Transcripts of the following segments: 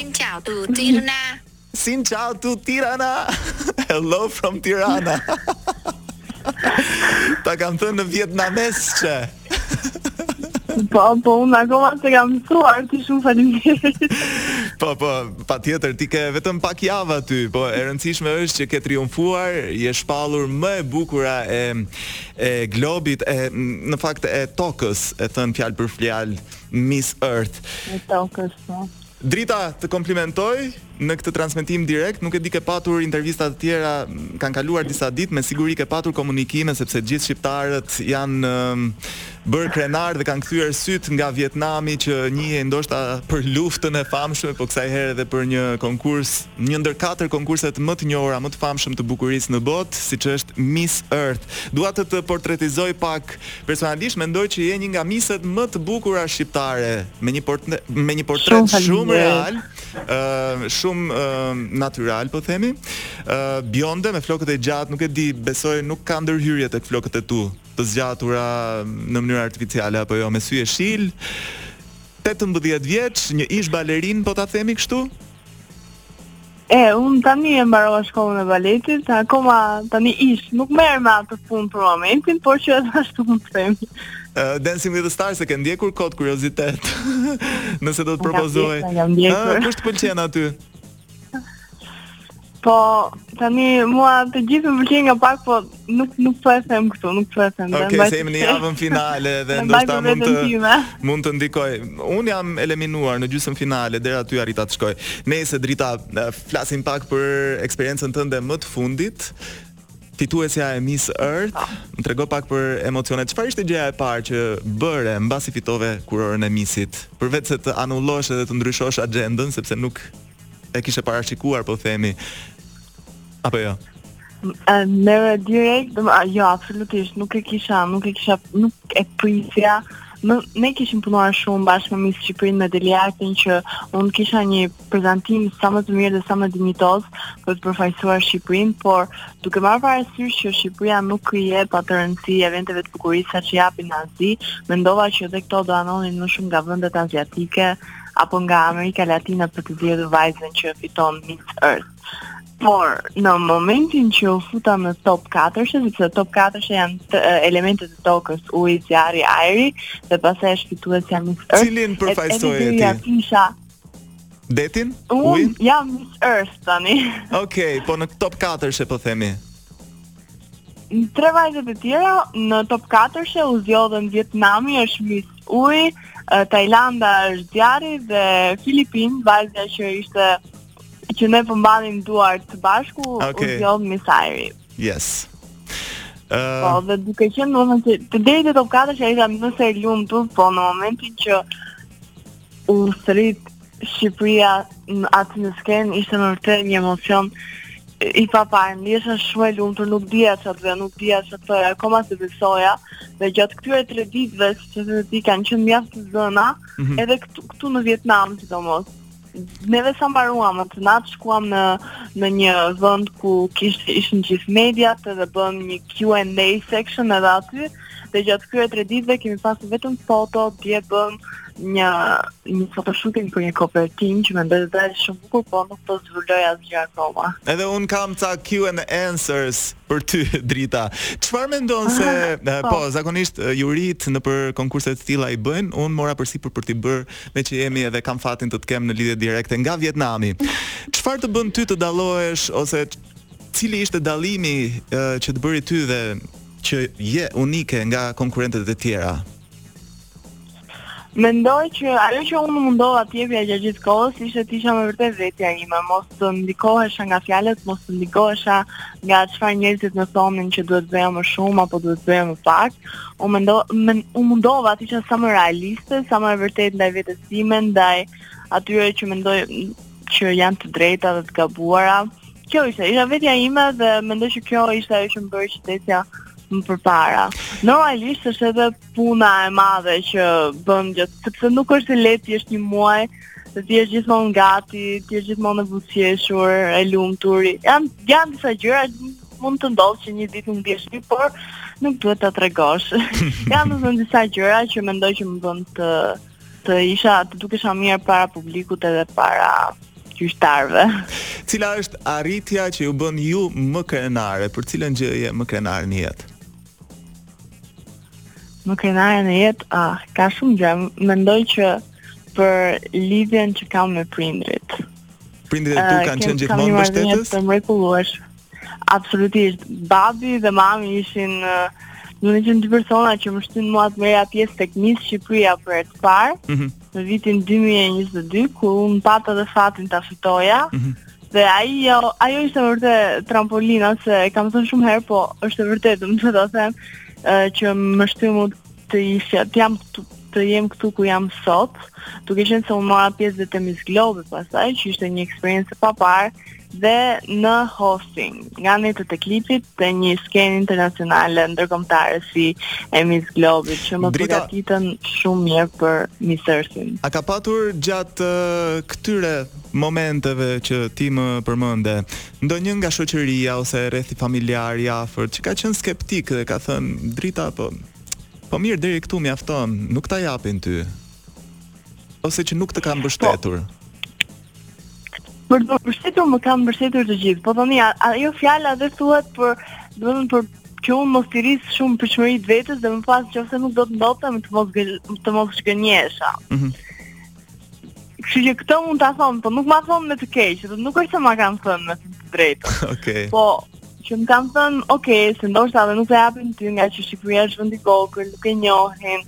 Xin chào từ Tirana. Xin chào từ Tirana. Hello from Tirana. Ta kam thënë në vietnamezçe. Po, po, unë akoma s'e kam mësuar, por shumë faleminderit. Po, po, patjetër, ti ke vetëm pak javë aty, po, e rëndësishme është që ke triumfuar, je shpallur më e bukura e, e globit, e, në fakt e tokës, e thënë fjalë për fjalë, Miss Earth. E tokës, po. Drita, të komplimentoj në këtë transmetim direkt. Nuk e di ke patur intervista të tjera, kanë kaluar disa ditë, me siguri ke patur komunikime sepse gjithë shqiptarët janë um, bërë krenarë dhe kanë kthyer sytë nga Vietnami që njihej ndoshta për luftën e famshme, po kësaj herë edhe për një konkurs, një ndër katër konkurset më të njohura, më të famshëm të bukurisë në botë, siç është Miss Earth. Dua të të portretizoj pak Personalisht mendoj që je një nga miset më të bukura shqiptare, me një portret me një portret shumë, shumë real, ë uh, shumë uh, natyral po themi. ë uh, Bionde me flokët e gjatë, nuk e di, besoj nuk ka ndërhyrje tek flokët e tu, të zgjatura në mënyrë artificiale apo jo, me sy jeshil. 18 vjeç, një ish balerinë po ta themi kështu? E, unë tani e mbarova shkollën e baletit, akoma tani ish, nuk merrem me atë punë për momentin, por që edhe ashtu mund të them. Uh, Dancing with the Stars e ke ndjekur kot kuriozitet. Nëse do të propozohej. Ah, kush të pëlqen aty? Po, tani mua të gjithë më pëlqen nga pak, po nuk nuk po e them këtu, nuk po e them. Okej, okay, jemi në javën finale dhe ndoshta mund të mund të ndikoj. Unë jam eliminuar në gjysmëfinale deri aty arrita të shkoj. Nejse, Drita flasim pak për eksperiencën tënde më të fundit. Fituesja e Miss Earth, ah. më trego pak për emocionet. Çfarë ishte gjëja e parë që bëre mbasi fitove kurorën e Missit? Përveçse të anulosh edhe të ndryshosh agjendën sepse nuk e kishe parashikuar po themi apo jo? Në direkt, do jo, absolutisht nuk e kisha, nuk e kisha, nuk e prisja. Më, ne kishim punuar shumë bashkë me Miss Shqipërinë me Deliartin që unë të kisha një prezantim sa më të mirë dhe sa më dinjitoz për të përfaqësuar Shqipërinë, por duke marrë parasysh që Shqipëria nuk i jep atë rëndësi eventeve të bukurisë sa ç'i japin në Azi, mendova që edhe këto do anonin më shumë nga vendet aziatike, apo nga Amerika Latina për të zgjedhur vajzën që fiton Miss Earth. Por në momentin që u futa në top 4, sepse top 4 janë elementet e tokës, uji, zjarri, ajri, dhe pastaj është fituesja Miss Earth. Cilin përfaqësoje ti? Unë kisha Detin? Ujin? Jam Miss Earth tani. Okej, okay, po në top 4-she po themi. Tre vajzat e tjera në top 4-she u zgjodhën Vietnami është Miss Uji, Tajlanda është zjarri dhe Filipin, vajzja që ishte që ne po mbanim duart së bashku, okay. u zgjodh Miss Ajri. Yes. Uh... Po, dhe duke qenë në moment që deri te top 4 që isha më se e lumtur, po në momentin që u thirr Shqipëria në aty në skenë ishte me vërtet një emocion i paparë, ndihesha shumë e lumtur, nuk dija çfarë të bëja, nuk dija çfarë të thoja, akoma s'e besoja. Dhe gjatë këtyre 3 ditëve, siç e the ti, kanë qenë mjaft të zëna, mm -hmm. edhe këtu, këtu në Vietnam, sidomos. Neve sa mbaruam atë natë, shkuam në në një vend ku kishte ishin gjithë mediat dhe bëmë një Q&A session edhe aty. Dhe gjatë këtyre tre ditëve kemi pasur vetëm foto, dje bëmë një një fotoshooting për një kopertinë që mendoj do dalë shumë bukur, por nuk po zbuloj asgjë akoma. Edhe un kam ca Q and A answers për ty Drita. Çfarë mendon se ah, po. po zakonisht juritë nëpër konkurse të tilla i bëjnë, un mora përsipër për t'i bërë, meqë jemi edhe kam fatin të të kem në lidhje direkte nga Vietnami. Çfarë të bën ty të dallohesh ose cili ishte dallimi që të bëri ty dhe që je unike nga konkurrentet e tjera? Mendoj që ajo që unë u mundova të jepja gjatë gjithë kohës ishte të isha me vërtet vetja ime, mos të ndikohesha nga fjalët, mos të ndikohesha nga çfarë njerëzit më thonin që duhet të bëja më shumë apo duhet të bëja më pak. Unë mendo, men, unë u mundova të isha sa më realiste, sa më e vërtetë ndaj vetes sime, ndaj atyre që mendoj që janë të drejta dhe të gabuara, Kjo ishte, isha vetja ime dhe mendoj që kjo ishte ajo që më bëri që të ecja më përpara. Normalisht është edhe puna e madhe që bën gjithë, sepse nuk është e lehtë të jesh një muaj dhe të jesh gjithmonë gati, të jesh gjithmonë e buzëqeshur, e lumtur. Jan janë disa gjëra mund të ndodhë që një ditë nuk ndihesh mirë, por nuk duhet ta tregosh. janë edhe disa gjëra që mendoj që më bënë të Të isha të dukesha mirë para publikut edhe para gjyqtarëve. Cila është arritja që ju bën ju më krenare, për cilën gjë je më krenare në jetë? Më krenare në jetë, ah, ka shumë gjëra. Mendoj që për lidhjen që kam me prindërit. Prindërit e tu kanë qenë gjithmonë mbështetës? Kam një marrëdhënie të mrekullueshme. Absolutisht, babi dhe mami ishin kanë qenë dy persona që më shtynë mua të merrja pjesë tek Miss Shqipëria për herë të parë, mm -hmm. në vitin 2022, ku unë pata dhe fatin të fitoja, mm -hmm. dhe ajo, ajo ishte vërtet trampolina, se e kam thënë shumë herë, po është e vërtetë, më të të them, që më shtyu mu të isha, të jam të të jem këtu ku jam sot, duke qenë se unë mora pjesë dhe te Miss Globe pastaj, që ishte një eksperiencë e paparë, dhe në hosting, nga netët e klipit dhe një skenë internacionale ndërkombëtare si e Miss Globit, që më Drita... përgatitën shumë mirë për Miss Earthin. A ka patur gjatë uh, këtyre momenteve që ti më përmende, ndonjë nga shoqëria ose rrethi familjar i afërt, që ka qenë skeptik dhe ka thënë, Drita, po, po mirë, deri këtu mjafton, nuk ta japin ty, ose që nuk të kanë, po, mbështetur. Po. Për të mbështetur më kanë mbështetur të gjithë. Po tani, ajo fjala dhe thuhet për, domethënë për që unë mos të rris shumë pritshmëritë vetes dhe më pas që ose nuk do të ndoshta më të mos, gël, të mos zhgënjehesha. Mm -hmm. Kështu që këtë mund ta them, po nuk ma thonë me të keq, do nuk është se ma kanë thënë me të drejtë. Okej. Okay. Po që më kanë thënë, "Ok, se ndoshta edhe nuk e japin ty nga që Shqipëria është vend i vogël, nuk e njohin."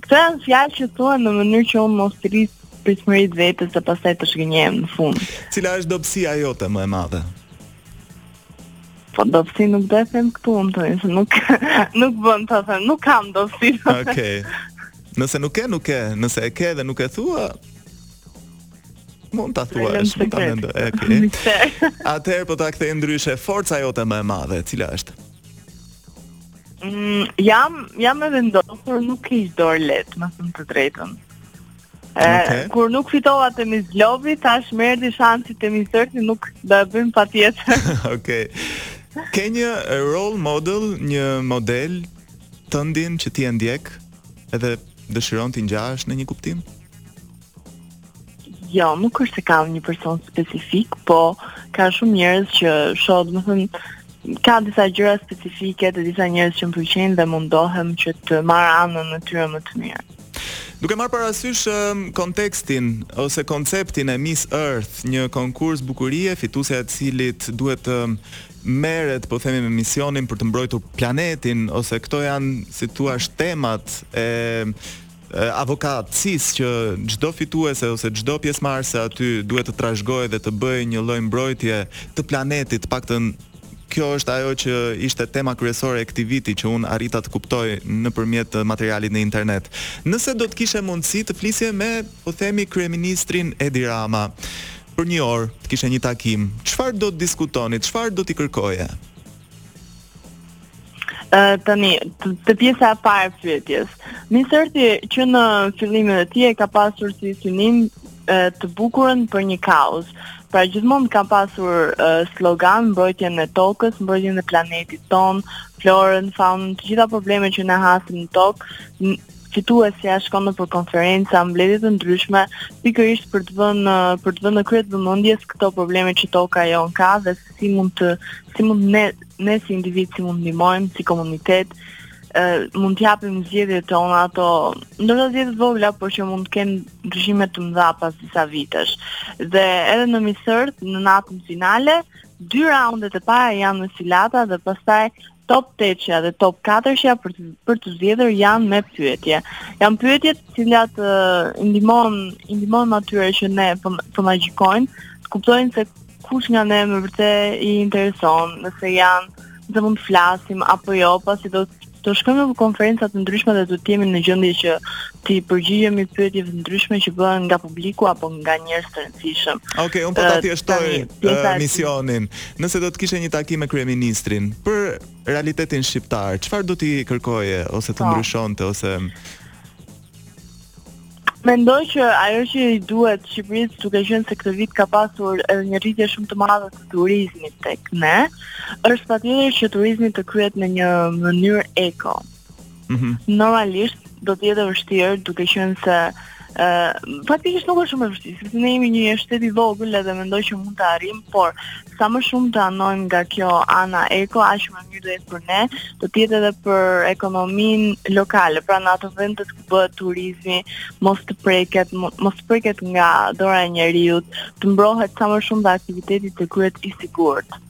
Këto janë fjalë që thuhen në mënyrë që unë mos t'i rris pritshmëritë vetes dhe pastaj të zhgënjehem në fund. Cila është dobësia jote më e madhe? Po dobësi nuk do e them këtu unë tani se nuk, nuk bën, do të them, nuk kam dobësi. Okej. Okay. Nëse nuk e, nuk e, nëse e ke dhe nuk e thua, mund ta thua, është mund ta mendoj. Okej. Atëherë po ta kthej ndryshe, forca jote më e madhe, cila është? Mm, jam, jam e vendosur, nuk heq dorë lehtë, me thënë të drejtën. Okay. Kur nuk fitova te Miss Globi, thashë më erdhi shansi te Miss Earthi, nuk do e bëjmë patjetër. okay. Ke një role model, një model tëndin që ti e ndjek, edhe dëshiron t'i ngjash në një kuptim? Jo, nuk është se kam një person specifik, po ka shumë njerëz që shoh, domethënë, ka disa gjëra specifike te disa njerëz që më pëlqejnë dhe mundohem që t'u marr anën e tyre më të mirë. Duke marrë parasysh um, kontekstin ose konceptin e Miss Earth, një konkurs bukurie fituesja e të cilit duhet të um, merret, po themi me misionin për të mbrojtur planetin ose këto janë si të thuash temat e avokatisë që çdo fituese ose çdo pjesëmarrëse aty duhet të trashëgojë dhe të bëjë një lloj mbrojtje të planetit, të paktën kjo është ajo që ishte tema kryesore e këtij viti që unë arrita të kuptoj nëpërmjet materialit në internet. Nëse do të kishe mundësi të flisje me, po themi, kryeministrin Edi Rama për një orë, të kishe një takim, çfarë do të diskutonit, çfarë do t'i kërkoje? Uh, tani, të pjesa e parë pyetjes. Miss Earth-i që në fillimin e tij e ka pasur si synim uh, të bukurën për një kauzë. Pra gjithmonë ka pasur uh, slogan mbrojtjen e tokës, mbrojtjen e planetit ton, florën, faunën, të gjitha problemet që ne hasim në tokë, fituesja shkon nëpër konferenca, mbledhje të ndryshme, pikërisht për të vënë për të vënë në krye të vëmendjes këto probleme që toka jonë ka dhe si mund të si mund ne si individ si mund të ndihmojmë si komunitet ë mund të japim zgjedhjet tona ato ndoshta zgjedhje të vogla por që mund të kenë ndryshime të mëdha pas disa vitesh dhe edhe në Miss Earth në natën finale dy raundet e para janë në silata dhe pastaj Top tetëshja dhe top katërshja për të, për t'u zgjedhur janë me pyetje. Janë pyetje të cilat uh, ndihmon ndihmon atyre që po po na gjykojnë, të kuptojnë se kush nga ne me vërtet i intereson, nëse ja nëse mund të flasim apo jo, pasi do të shkojmë në konferenca të ndryshme dhe do të jemi në gjendje që t'i përgjigjemi pyetjeve të ndryshme që bëhen nga publiku apo nga njerëz të rëndësishëm. Okej, okay, unë po ta thjeshtoj misionin. Nëse do të kishe një takim me kryeministrin për realitetin shqiptar, çfarë do t'i kërkoje ose të po. ndryshonte ose Mendoj që ajo që i duhet Shqipërisë duke qenë se këtë vit ka pasur edhe një rritje shumë të madhe të turizmit tek ne, është patjetër që turizmi të kryhet në një mënyrë eko. Mm -hmm. Normalisht do të jetë e vështirë duke qenë se ë uh, faktikisht nuk është shumë e vështirë, sepse ne jemi një shtet i vogël dhe mendoj që mund ta arrijmë, por sa më shumë të anojmë nga kjo ana eko, aq më mirë do jetë për ne, do të jetë edhe për ekonominë lokale, pra në ato vendet ku bëhet turizmi, mos të preket, mos të preket nga dora e njeriut, të mbrohet sa më shumë dhe aktiviteti të kryhet i sigurt. Mm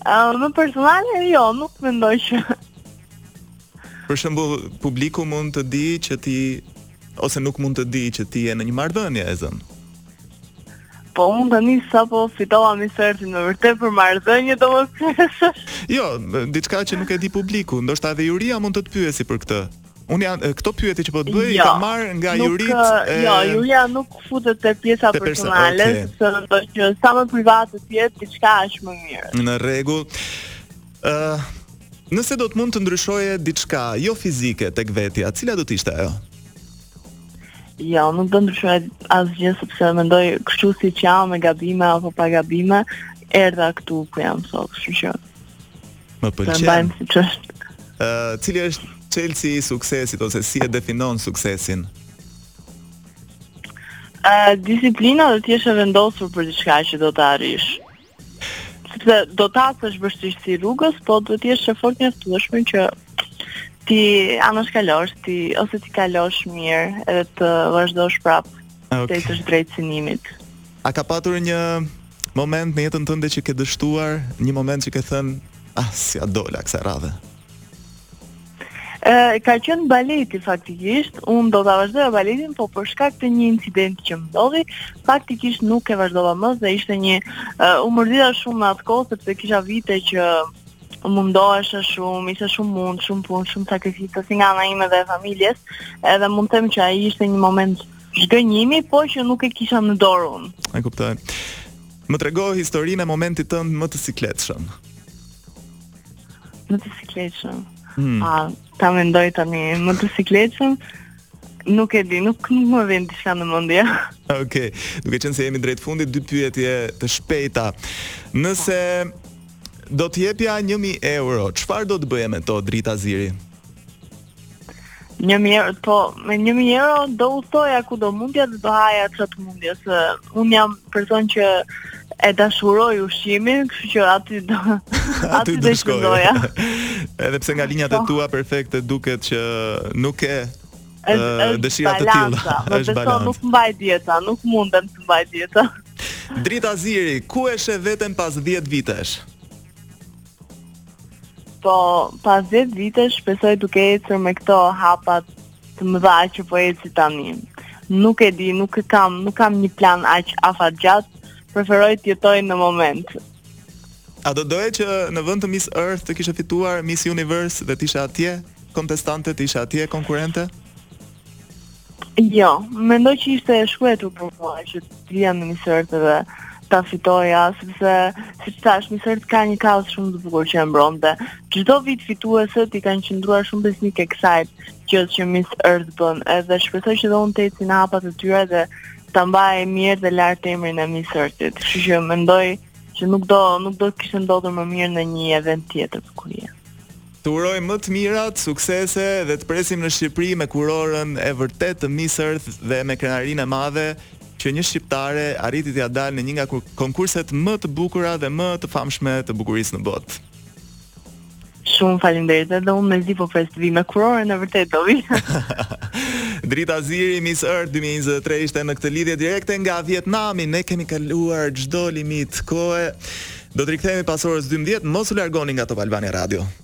Uh, më personale jo, nuk mendoj që. Për shembull, publiku mund të di që ti ose nuk mund të di që ti je në një marrëdhënie e zënë. Po unë tani sapo fitova Miss Earth-in me vërtet për marrëdhënie do më pyesësh. Jo, diçka që nuk e di publiku, ndoshta edhe Juria mund të të pyesi për këtë. Unë jam këto pyetje që po të bëj, jo, i kam marrë nga juritë. E... Jo, juria nuk futet te pjesa te personale, okay. se duke qenë sa më private të jetë diçka është më mirë. Në rregull. Ë, uh, nëse do të mund të ndryshoje diçka jo fizike tek vetja, cila do të ishte ajo? Jo, nuk do ndryshoj asgjë sepse mendoj kështu si që jam me gabime apo pa gabime, erdha këtu ku jam sot, kështu që. Më pëlqen. Më mbajmë siç është. Uh, cili është çelësi i suksesit, ose si e definon suksesin? Uh, disiplina dhe t'jesh e vendosur për diçka që do ta arrish. Sepse do të hasësh vështirësi rrugës, po duhet të jesh e fortë mjaftueshëm që t'i anashkalosh ti, ose t'i kalosh mirë edhe të vazhdosh prapë okay. të ecësh drejt synimit. A ka patur një moment në jetën tënde që ke dështuar, një moment që ke thënë, ah, s'ia dola kësaj radhe? Uh, ka qenë baleti faktikisht, unë do ta vazhdoja baletin, po për shkak të një incident që më dodhi, faktikisht nuk e vazhdova më dhe ishte një, uh, u mërzita shumë në atë kohë, sepse kisha vite që u mundohesha shumë, ishte shumë mund, shumë punë, shumë sakrificë, si nga ana ime dhe e familjes, edhe mund të them që ai ishte një moment Zhgënjimi po që nuk e kisha në dorë unë. E kuptoj. Më trego historinë e momentit tënd më të sikletshëm. Më të sikletshëm. Hmm. A ta mendoj tani më të sikletshëm? Nuk e di, nuk nuk më vjen diçka në mendje. Okej, okay. duke qenë se jemi drejt fundit, dy pyetje të shpejta. Nëse do të jepja 1000 euro, çfarë do të bëje me to Drita Ziri? Një mijë euro, po, me një mijë euro do udhëtoja kudo mundja dhe do haja ça të mundja, se unë jam person që e dashuroj ushqimin, kështu që aty do aty do shkoja. Edhe pse nga linjat e po. tua perfekte duket që nuk e dëshira të tilla. Është balancë. Nuk mbaj dieta, nuk mundem të mbaj dieta. Drita Ziri, ku e sheh veten pas 10 vitesh? Po, pas 10 vitesh shpresoj të kem ecur me këto hapa të mëdha që po eci tani. Nuk e di, nuk e kam, nuk kam një plan aq afatgjatë, preferoj të jetoj në moment. A do doje që në vend të Miss Earth të kishe fituar Miss Universe dhe të ishe atje kontestante, të ishe atje konkurrente? Jo, mendoj që ishte e shkruajtur për mua që të vija në Miss Earth dhe ta fitoja, sepse, siç thashë, Miss Earth ka një kauzë shumë të bukur që e mbron dhe çdo vit fitueset i kanë qëndruar shumë besnike kësaj çështjeje që Miss Earth bën edhe shpresoj që dhe unë të eci në hapat e tyre dhe ta mbaj mirë dhe lart emrin e Miss Earth-it. Kështu që mendoj që nuk do, nuk do kishte ndodhur më mirë në një event tjetër bukurie. Të urojmë më të mirat, suksese dhe të presim në Shqipëri me kurorën e vërtetë të Miss Earth dhe me krenarinë e madhe që një shqiptare arriti t'ia dalë në një nga konkurset më të bukura dhe më të famshme të bukurisë në botë. Shumë faleminderit edhe unë mezi po pres të vi me kurorën e vërtetë do vi. Drita Ziri Miss Earth 2023 ishte në këtë lidhje direkte nga Vietnami. Ne kemi kaluar çdo limit kohe. Do të rikthehemi pas orës 12, mos u largoni nga Top Albania Radio.